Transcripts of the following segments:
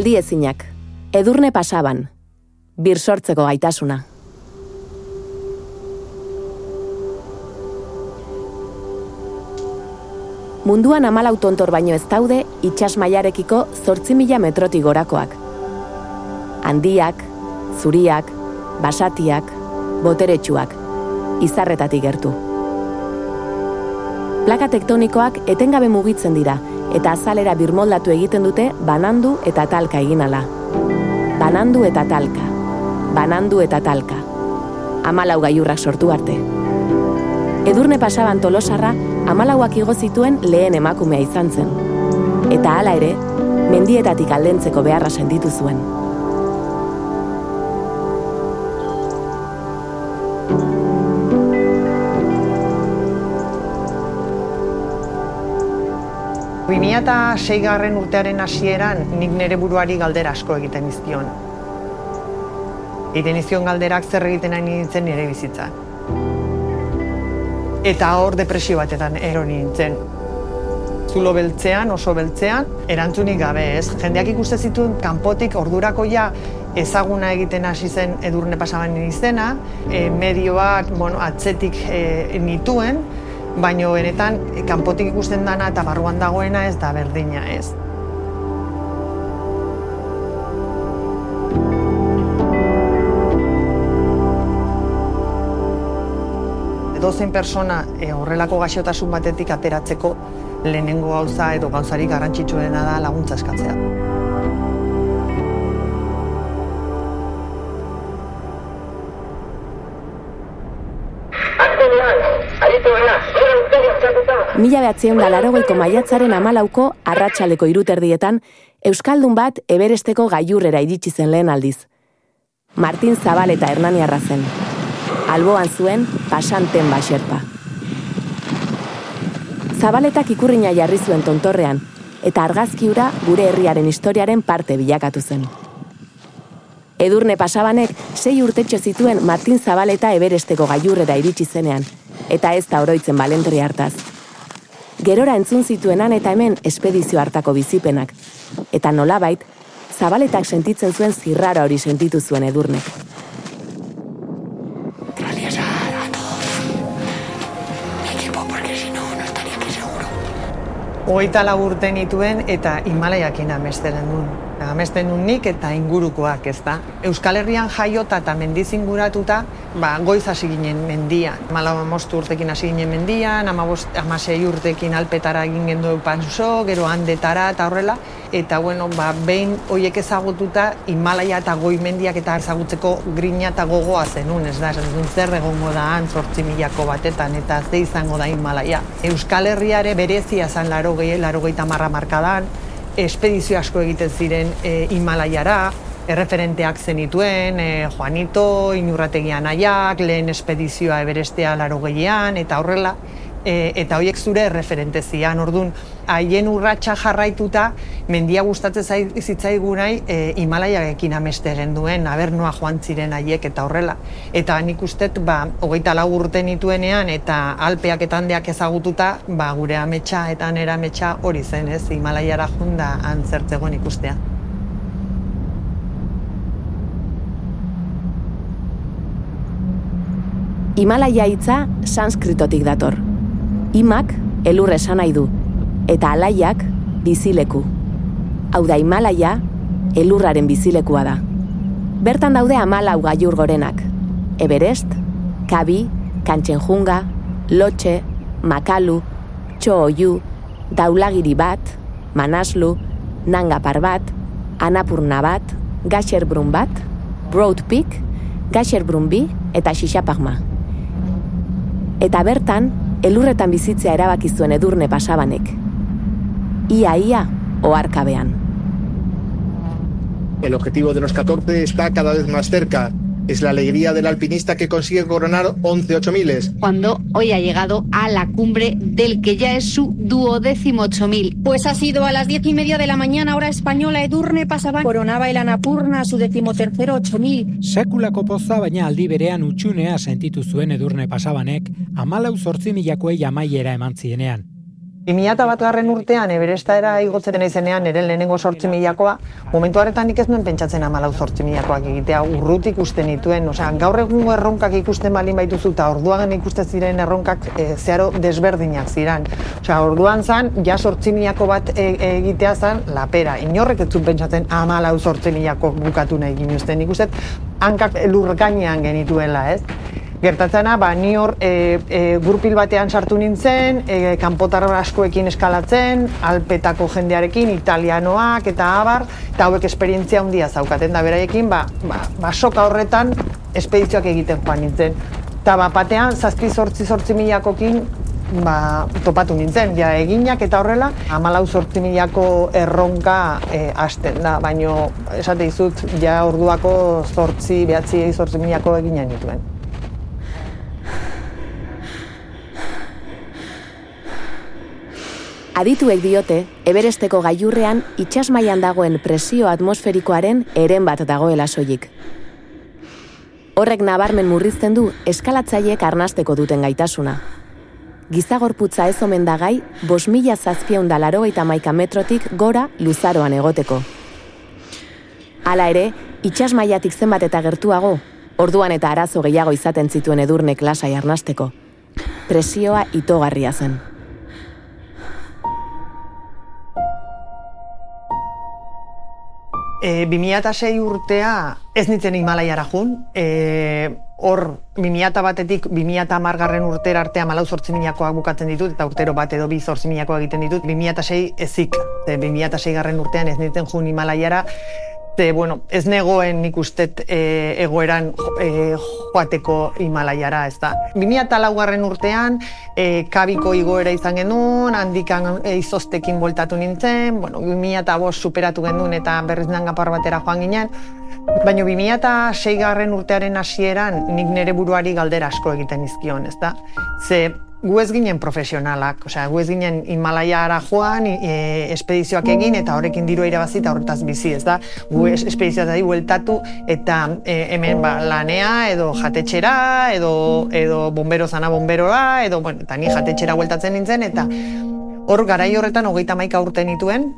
Geldi ezinak, edurne pasaban, bir sortzeko gaitasuna. Munduan amalau tontor baino ez daude itxas mailarekiko zortzi mila metrotik gorakoak. Handiak, zuriak, basatiak, boteretsuak, izarretatik gertu. Plaka tektonikoak etengabe mugitzen dira, eta azalera birmoldatu egiten dute banandu eta talka eginala. Banandu eta talka. Banandu eta talka. Amalau gaiurrak sortu arte. Edurne pasaban tolosarra, amalauak igo zituen lehen emakumea izan zen. Eta hala ere, mendietatik aldentzeko beharra senditu zuen. Eta seigarren urtearen hasieran nik nire buruari galdera asko egiten izkion. Egiten izkion galderak zer egiten nahi nintzen nire bizitzan. Eta hor depresio batetan ero nintzen. Zulo beltzean, oso beltzean, erantzunik gabe ez. Jendeak ikuste zituen kanpotik ordurako ja ezaguna egiten hasi zen edurne pasaban izena, e, medioak bueno, atzetik e, nituen, baino benetan kanpotik ikusten dana eta barruan dagoena ez da berdina ez. Dozein persona e, horrelako gaixotasun batetik ateratzeko lehenengo gauza edo gauzarik garrantzitsuena da laguntza eskatzea. Mila behatzien da larogeiko maiatzaren amalauko arratsaleko iruterdietan, Euskaldun bat eberesteko gaiurrera iritsi zen lehen aldiz. Martin Zabal eta Hernani zen. Alboan zuen, pasanten baserpa. Zabaletak ikurrina jarri zuen tontorrean, eta argazkiura gure herriaren historiaren parte bilakatu zen. Edurne pasabanek sei urtetxo zituen Martin Zabaleta eberesteko gaiurrera iritsi zenean, eta ez da oroitzen balentri hartaz. Gerora entzun zituenan eta hemen espedizio hartako bizipenak, eta nolabait, Zabaletak sentitzen zuen zirrara hori sentitu zuen edurnek. Hogeita laburten ituen eta Himalaiakin amesteren duen amesten nik eta ingurukoak, ez da. Euskal Herrian jaiota eta mendiz inguratuta, ba, goiz hasi ginen mendian. Mala mostu urtekin hasi ginen mendian, amasei urtekin alpetara egin gendu panzo, gero handetara eta horrela. Eta, bueno, ba, behin horiek ezagututa, Himalaia eta goi mendiak eta ezagutzeko grina eta gogoa zenun, ez da, esan zer egongo da han, sortzi milako batetan, eta ze izango da Himalaia. Euskal Herriare berezia zan laro gehi, laro gehi markadan, espedizio asko egiten ziren e, Himalaiara, erreferenteak zenituen, e, Juanito, Inurrategian aiak, lehen espedizioa eberestea laro gehian, eta horrela, e, eta horiek zure erreferente zian, orduan, haien urratsa jarraituta, mendia gustatzen zitzaigu nahi, e, Himalaiarekin ameste genduen, abernoa joan ziren haiek eta horrela. Eta nik ustet, ba, hogeita lau urte nituenean, eta alpeak eta handeak ezagututa, ba, gure ametsa eta nera ametsa hori zen, ez, Himalaiara junda antzertzegoen ikustea. Himalaia hitza sanskritotik dator. Imak elur esan nahi du, eta alaiak bizileku. Hau da Himalaia elurraren bizilekua da. Bertan daude amalau gaiur gorenak. Everest, Kabi, Kantxenjunga, Lotxe, Makalu, Txooiu, Daulagiri bat, Manaslu, Nanga bat, Anapurna bat, Gaxerbrun bat, Broad Peak, Gaxerbrun bi eta Xixapagma. Eta bertan, elurretan bizitzea erabaki zuen edurne pasabanek. Ia ia oarkabean. El objetivo de los 14 está cada vez más cerca Es la alegría del alpinista que consigue coronar 11 8000. Cuando hoy ha llegado a la cumbre del que ya es su duodécimo 8000. Pues ha sido a las diez y media de la mañana, hora española, Edurne pasaba, coronaba el Anapurna su decimotercero 8000. Sekulako poza baina aldi berean utxunea sentitu zuen Edurne pasabanek, amalau zortzi milakoei amaiera eman zienean. 2000 bat garren urtean, eberestaera igotzen izenean, ere lehenengo sortzi milakoa, momentu horretan nik ez nuen pentsatzen amalau sortzi milakoak egitea, urrut ikusten dituen, osea, gaur egungo erronkak ikusten balin baituzu, eta orduan ikusten ziren erronkak e, zeharo desberdinak ziren. Osea, orduan zan, ja sortzi milako bat e, egitea zan, lapera. Inorrek ez zuen pentsatzen amalau sortzi milako bukatu nahi ginuzten, ikusten, hankak lur gainean genituela, ez? Gertatzena, ba, ni hor e, e, gurpil batean sartu nintzen, e, kanpotar askoekin eskalatzen, alpetako jendearekin, italianoak eta abar, eta hauek esperientzia handia zaukaten da beraiekin, ba, ba, ba soka horretan espedizioak egiten joan nintzen. Eta ba, batean, zazpi sortzi sortzi milakokin ba, topatu nintzen, ja eginak eta horrela, amalau sortzi milako erronka e, hasten da, baino esate izut, ja orduako sortzi, behatzi sortzi milako eginen dituen. Adituek diote, eberesteko gailurrean itxasmaian dagoen presio atmosferikoaren eren bat dagoela soilik. Horrek nabarmen murrizten du eskalatzaiek arnasteko duten gaitasuna. Gizagorputza ez omen da gai, bos mila zazpion dalaro eta maika metrotik gora luzaroan egoteko. Hala ere, itxasmaiatik zenbat eta gertuago, orduan eta arazo gehiago izaten zituen edurnek lasai arnasteko. Presioa itogarria zen. E, 2006 urtea ez nintzen Himalaiara jun, e, hor 2000 batetik 2000 amargarren urtera artea malau zortzi minakoak bukatzen ditut, eta urtero bat edo bi zortzi minakoak egiten ditut, 2006 ezik, 2006 garren urtean ez nintzen jun Himalaiara, Ze, bueno, ez negoen nik ustet e, egoeran e, joateko Himalaiara, ez da. 2000 garren urtean, e, kabiko igoera izan genuen, handikan e, izostekin voltatu nintzen, bueno, 2000 superatu genuen eta berriz gapar batera joan ginen, Baina 2006 garren urtearen hasieran nik nire buruari galdera asko egiten izkion, ez da? Ze gu ez ginen profesionalak, osea, gu ez ginen Himalaiara joan, e, espedizioak egin eta horrekin diru irabazi eta horretaz bizi, ez da? Gu es, espedizioak bueltatu eta e, hemen ba, lanea edo jatetxera edo, edo bombero zana bomberoa edo, bueno, eta ni jatetxera bueltatzen nintzen eta hor garai horretan hogeita maika urte nituen,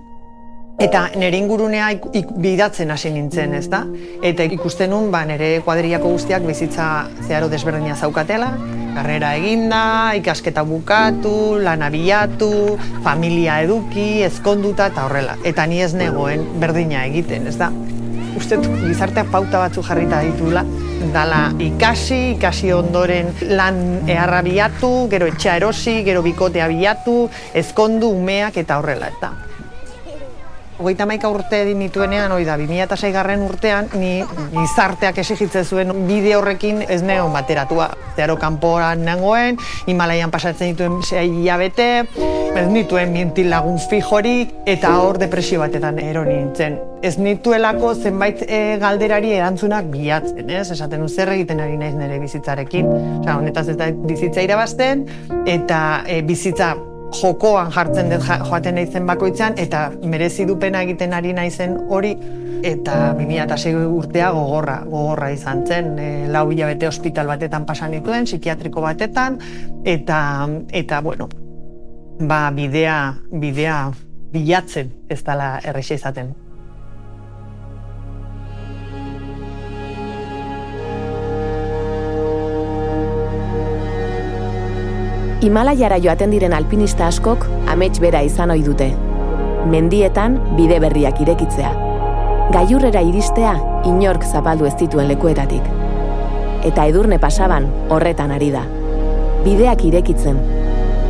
Eta nire ingurunea ik, bidatzen hasi nintzen, ez da? Eta ikusten nun, ba, nire kuadriako guztiak bizitza zeharo desberdina zaukatela, karrera eginda, ikasketa bukatu, lan bilatu, familia eduki, ezkonduta eta horrela. Eta ni ez negoen berdina egiten, ez da? Uste gizarteak pauta batzu jarrita ditula, dala ikasi, ikasi ondoren lan eharra bilatu, gero etxea erosi, gero bikotea bilatu, ezkondu, umeak eta horrela, eta hogeita maika urte nituenean, hoi da, 2006 garren urtean, ni gizarteak esigitzen zuen bide horrekin ez neon bateratua. Zero kanporan nengoen, Himalaian pasatzen dituen sei hilabete, ez nituen mintil lagun fijorik, eta hor depresio batetan ero nintzen. Ez nituelako zenbait e, galderari erantzunak bilatzen, ez? Esaten zer egiten ari naiz nire bizitzarekin. Osa, honetaz ez da bizitza irabazten, eta e, bizitza jokoan jartzen dut joaten naizen bakoitzan eta merezi dupena egiten ari naizen hori eta 2006 urtea gogorra, gogorra izan zen, e, lau hilabete hospital batetan pasan dituen, psikiatriko batetan eta eta bueno, ba bidea bidea bilatzen ez dela errexe izaten. Himalaiara joaten diren alpinista askok amets bera izan ohi dute. Mendietan bide berriak irekitzea. Gailurrera iristea inork zapaldu ez dituen lekuetatik. Eta edurne pasaban horretan ari da. Bideak irekitzen.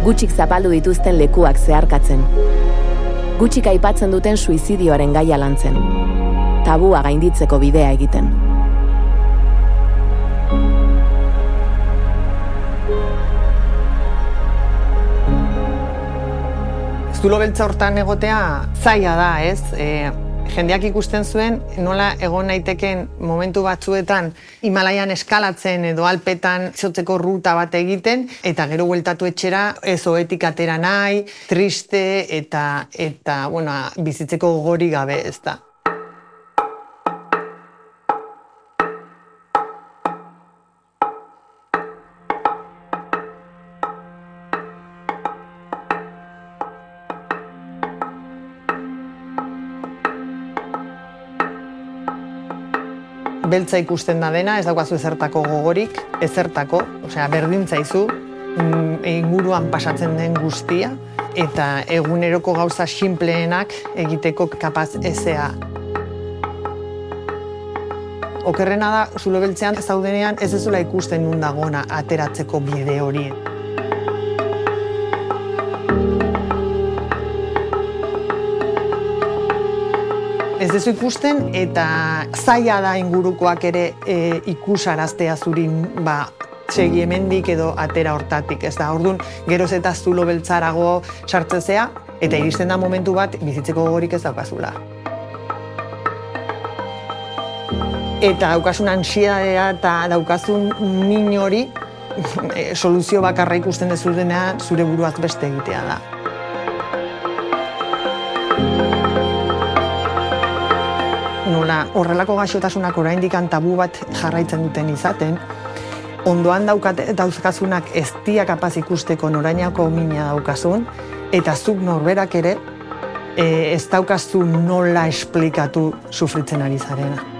Gutxik zapaldu dituzten lekuak zeharkatzen. Gutxik aipatzen duten suizidioaren gaia lantzen. Tabua gainditzeko bidea egiten. Zulo beltza hortan egotea zaila da, ez? E, jendeak ikusten zuen nola egon naiteken momentu batzuetan Himalaian eskalatzen edo alpetan zotzeko ruta bat egiten eta gero bueltatu etxera ez oetik atera nahi, triste eta eta bueno, bizitzeko gori gabe, ez da. Beltza ikusten da dena, ez daukazu ezertako gogorik, ezertako, osea, berdin zaizu, mm, inguruan pasatzen den guztia, eta eguneroko gauza sinpleenak egiteko kapaz ezea. Okerrena da, zulo beltzean zaudenean ez ezula ikusten nun dagona ateratzeko bide hori. Ez dezu ikusten eta zaila da ingurukoak ere e, ikusaraztea zurin ba, segi hemendik edo atera hortatik, ez da, orduan, geroz eta zulo beltzarago sartzezea, eta iristen da momentu bat bizitzeko gogorik ez daukazula. Eta daukasun ansiadea eta daukazun min hori, e, soluzio bakarra ikusten dezudena zure buruaz beste egitea da. Nola, horrelako gaixotasunak oraindik tabu bat jarraitzen duten izaten, ondoan daukat dauzkazunak ez dia kapaz ikusteko norainako mina daukazun, eta zuk norberak ere e, ez daukazu nola esplikatu sufritzen ari zarena.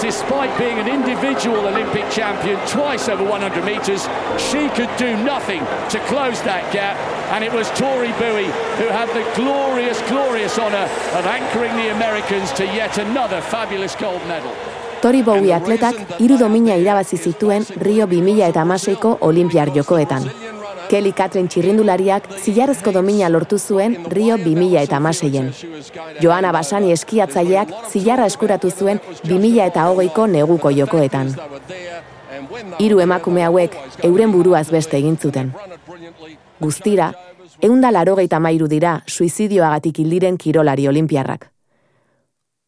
despite being an individual Olympic champion twice over 100 metres, she could do nothing to close that gap. And it was Tori Bowie who had the glorious, glorious honour of anchoring the Americans to yet another fabulous gold medal. Tori Bowie atletak hiru domina irabazi zituen Rio 2016ko Olimpiar Jokoetan. Kelly Katren txirrindulariak zilarrezko domina lortu zuen Rio 2000 eta Maseien. Joana Basani eskiatzaileak zilarra eskuratu zuen 2000 eta hogeiko neguko jokoetan. Hiru emakume hauek euren buruaz beste egin zuten. Guztira, eunda larogeita mairu dira suizidioagatik hildiren kirolari olimpiarrak.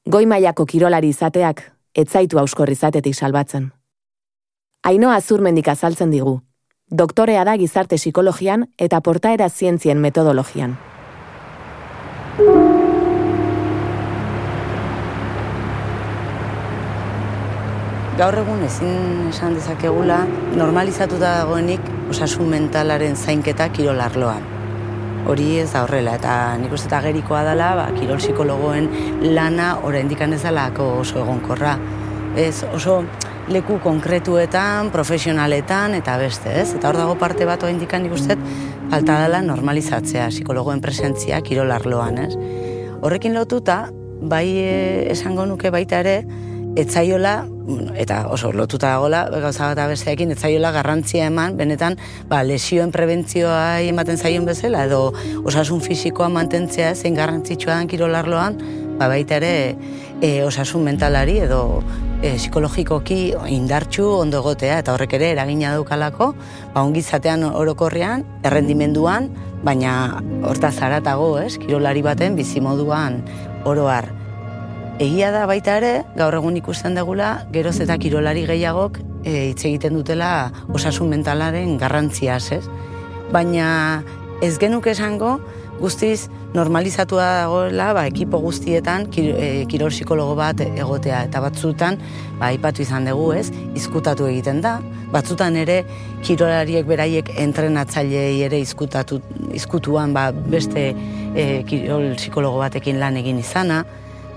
Goi mailako kirolari izateak, etzaitu auskorri izatetik salbatzen. Ainoa azurmendik azaltzen digu, doktorea da gizarte psikologian eta portaera zientzien metodologian. Gaur egun ezin esan dezakegula normalizatuta dagoenik osasun mentalaren zainketa kirolarloan. Hori ez da horrela eta nik uste gerikoa dela ba, kirol psikologoen lana oraindik ez oso egonkorra. Ez oso leku konkretuetan, profesionaletan eta beste, ez? Eta hor dago parte bat oa indikan ikustet, falta dela normalizatzea psikologoen presentzia kirolarloan, ez? Horrekin lotuta, bai e, esango nuke baita ere, etzaiola, eta oso lotuta dagoela, gauza bat abesteekin, etzaiola garrantzia eman, benetan, ba, lesioen prebentzioa ematen zaion bezala, edo osasun fisikoa mantentzea zein garrantzitsua den kirolarloan, ba, baita ere, e, osasun mentalari edo e, psikologikoki indartxu ondo egotea eta horrek ere eragina daukalako, ba ongizatean orokorrean, errendimenduan, baina horta zaratago, ez, kirolari baten bizimoduan oroar. Egia da baita ere, gaur egun ikusten degula, geroz eta kirolari gehiagok e, hitz egiten dutela osasun mentalaren garrantziaz, ez? Baina ez genuk esango, guztiz normalizatua dagoela ba, ekipo guztietan e, kirol psikologo bat egotea. Eta batzutan ba, aipatu izan dugu ez, izkutatu egiten da, batzutan ere kirolariek beraiek entrenatzailei ere izkutatu, izkutuan ba, beste e, kirol psikologo batekin lan egin izana,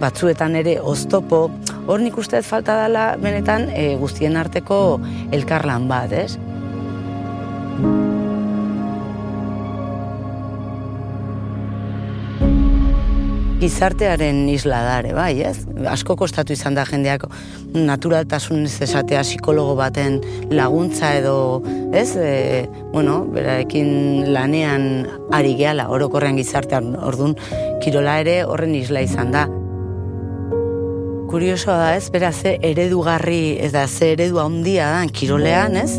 batzuetan ere oztopo, hor nik uste falta dela benetan e, guztien arteko elkarlan bat, ez? gizartearen isla dare, bai, ez? Asko kostatu izan da jendeak naturaltasun ez esatea psikologo baten laguntza edo, ez? E, bueno, berarekin lanean ari gehala, orokorrean gizartean, ordun kirola ere horren isla izan da. Kuriosoa da, ez? Beraz, ze eredugarri, ez da, ze eredu handia da, kirolean, ez?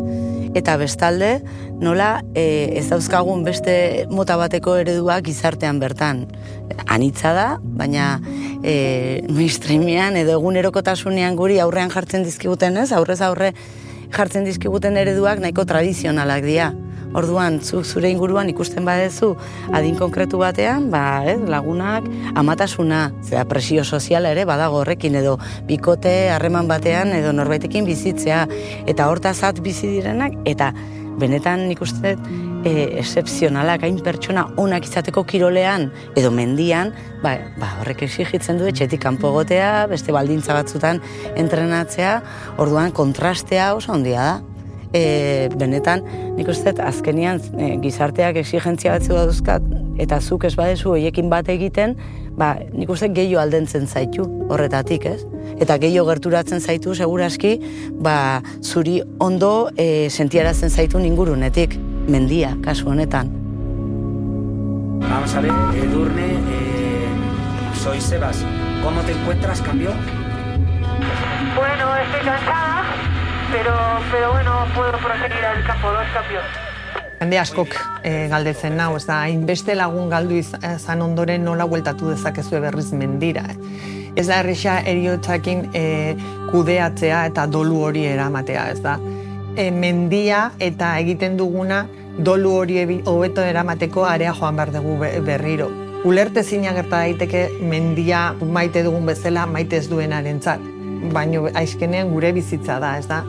Eta bestalde, nola e, ez dauzkagun beste mota bateko ereduak gizartean bertan. Anitza da, baina e, mainstreamean edo egunerokotasunean guri aurrean jartzen dizkiguten ez, aurrez aurre jartzen dizkiguten ereduak nahiko tradizionalak dira. Orduan, zu, zure inguruan ikusten badezu adin konkretu batean, ba, eh, lagunak amatasuna, zera presio soziala ere badago horrekin edo bikote harreman batean edo norbaitekin bizitzea eta hortazat bizi direnak eta benetan nik uste e, excepzionalak hain pertsona onak izateko kirolean edo mendian, ba, ba horrek exigitzen du etxetik kanpo gotea, beste baldintza batzutan entrenatzea, orduan kontrastea oso handia da. E, benetan, nik uste azkenian e, gizarteak exigentzia batzu dauzkat, eta zuk ez badezu hoiekin bat egiten, ba, nik uste gehiago aldentzen zaitu horretatik, ez? Eta gehiago gerturatzen zaitu, seguraski, ba, zuri ondo e, sentiarazten zaitu ingurunetik mendia, kasu honetan. Vamos a ver, Edurne, eh, soy Sebas. ¿Cómo te encuentras, cambio? Bueno, estoy cansada, pero, pero bueno, puedo proseguir al campo, dos cambios. Hende askok e, galdetzen nau, ez da, hainbeste lagun galdu izan ondoren nola hueltatu dezakezu berriz mendira. Ez da erresa eriotzakin e, kudeatzea eta dolu hori eramatea, ez da e, mendia eta egiten duguna dolu hori hobeto eramateko area joan behar dugu berriro. Ulerte zina gerta daiteke mendia maite dugun bezala maite ez duenaren zat. Baina aizkenean gure bizitza da, ez da?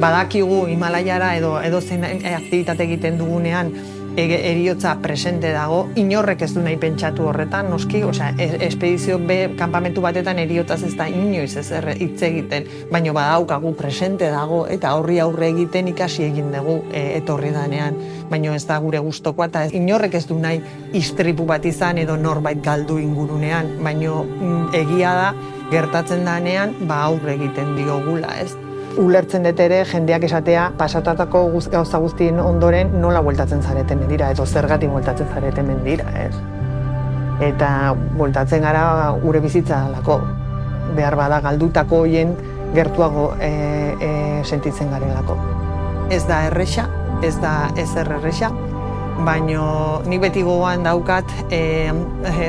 Badakigu Himalaiara edo edo zein aktivitate egiten dugunean eriotza presente dago, inorrek ez du nahi pentsatu horretan, noski, osea, e, espedizio B kanpamentu batetan eriotzaz ez da inoiz ez hitz egiten, baino badaukagu presente dago eta horri aurre egiten ikasi egin dugu e, etorri danean, baino ez da gure gustokoa eta inorrek ez du nahi istripu bat izan edo norbait galdu ingurunean, baino mm, egia da gertatzen danean ba aurre egiten diogula, ez? Ulertzen dut ere jendeak esatea pasatatako guz, gauza guztien ondoren nola bueltatzen zareten mendira, edo zergatik bueltatzen zareten mendira, ez? Eta bueltatzen gara gure bizitza lako, behar bada galdutako hoien gertuago e, e, sentitzen garelako. Ez da erresa, ez da ez erresa, baino nik beti gogoan daukat e,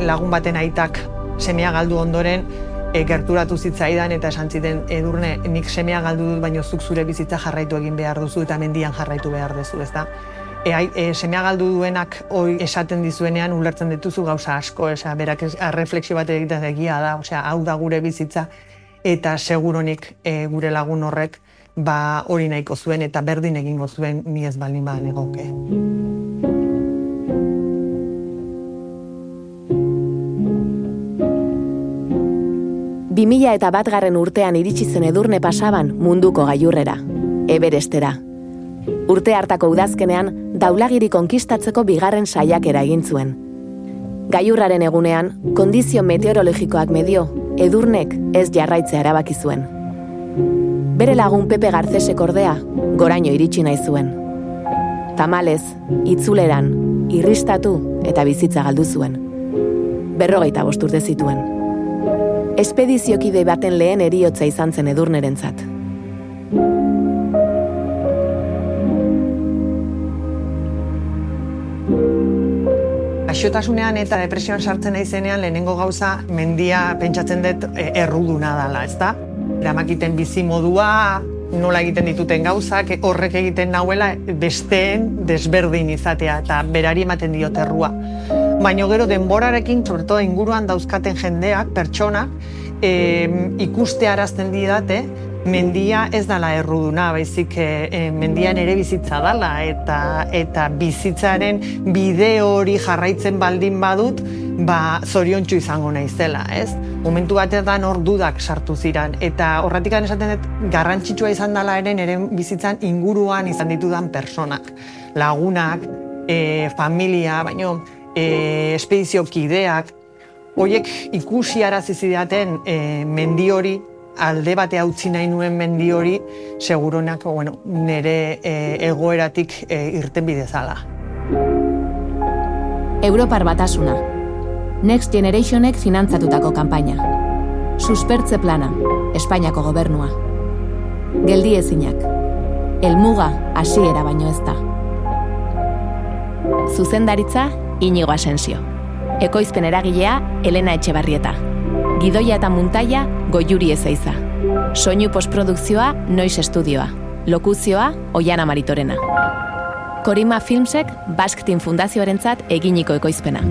lagun baten aitak semea galdu ondoren e, gerturatu zitzaidan eta esan ziten edurne nik semea galdu dut baino zuk zure bizitza jarraitu egin behar duzu eta mendian jarraitu behar duzu, ezta? E, e, semea galdu duenak hoi esaten dizuenean ulertzen dituzu gauza asko, esa, berak refleksio bat egiten egia da, osea, hau da gure bizitza eta seguronik e, gure lagun horrek ba hori nahiko zuen eta berdin egingo zuen ni ez baldin ba negoke. 2000 eta batgarren urtean iritsi zen edurne pasaban munduko gaiurrera, Everestera. Urte hartako udazkenean, daulagiri konkistatzeko bigarren saiakera egin zuen. Gaiurraren egunean, kondizio meteorologikoak medio, edurnek ez jarraitzea erabaki zuen. Bere lagun Pepe Garcesek ordea, goraino iritsi nahi zuen. Tamalez, itzuleran, irristatu eta bizitza galdu zuen. Berrogeita bosturte zituen espediziokide baten lehen eriotza izan zen edurnerentzat. Aixotasunean eta depresioan sartzen naizenean lehenengo gauza mendia pentsatzen dut e, erruduna dela, ezta? Eramakiten bizi modua, nola egiten dituten gauzak, horrek egiten nahuela besteen desberdin izatea eta berari ematen diot errua. Baina gero denborarekin, sobre inguruan dauzkaten jendeak, pertsonak, e, ikuste arazten didate, mendia ez dala erruduna, baizik e, mendian ere bizitza dala, eta, eta bizitzaren bide hori jarraitzen baldin badut, ba, zoriontsu izango naizela, ez? Momentu batetan hor dudak sartu ziran, eta horretik esaten dut, garrantzitsua izan dela ere nire bizitzan inguruan izan ditudan personak, lagunak, e, familia, baino, e, espedizio kideak, hoiek ikusi arazi zidaten e, mendi hori, alde bate utzi nahi nuen mendi hori, seguronak, bueno, nire e, egoeratik e, irten bidezala. Europar batasuna. Next Generationek finantzatutako kanpaina. Suspertze plana. Espainiako gobernua. Geldi ezinak. Elmuga hasiera baino ez da. Zuzendaritza Inigo Asensio. Ekoizpen eragilea Elena Etxebarrieta. Gidoia eta muntaia Goiuri Ezeiza. Soinu postprodukzioa Noiz Estudioa. Lokuzioa Oiana Maritorena. Korima Filmsek Basktin Fundazioarentzat eginiko ekoizpena.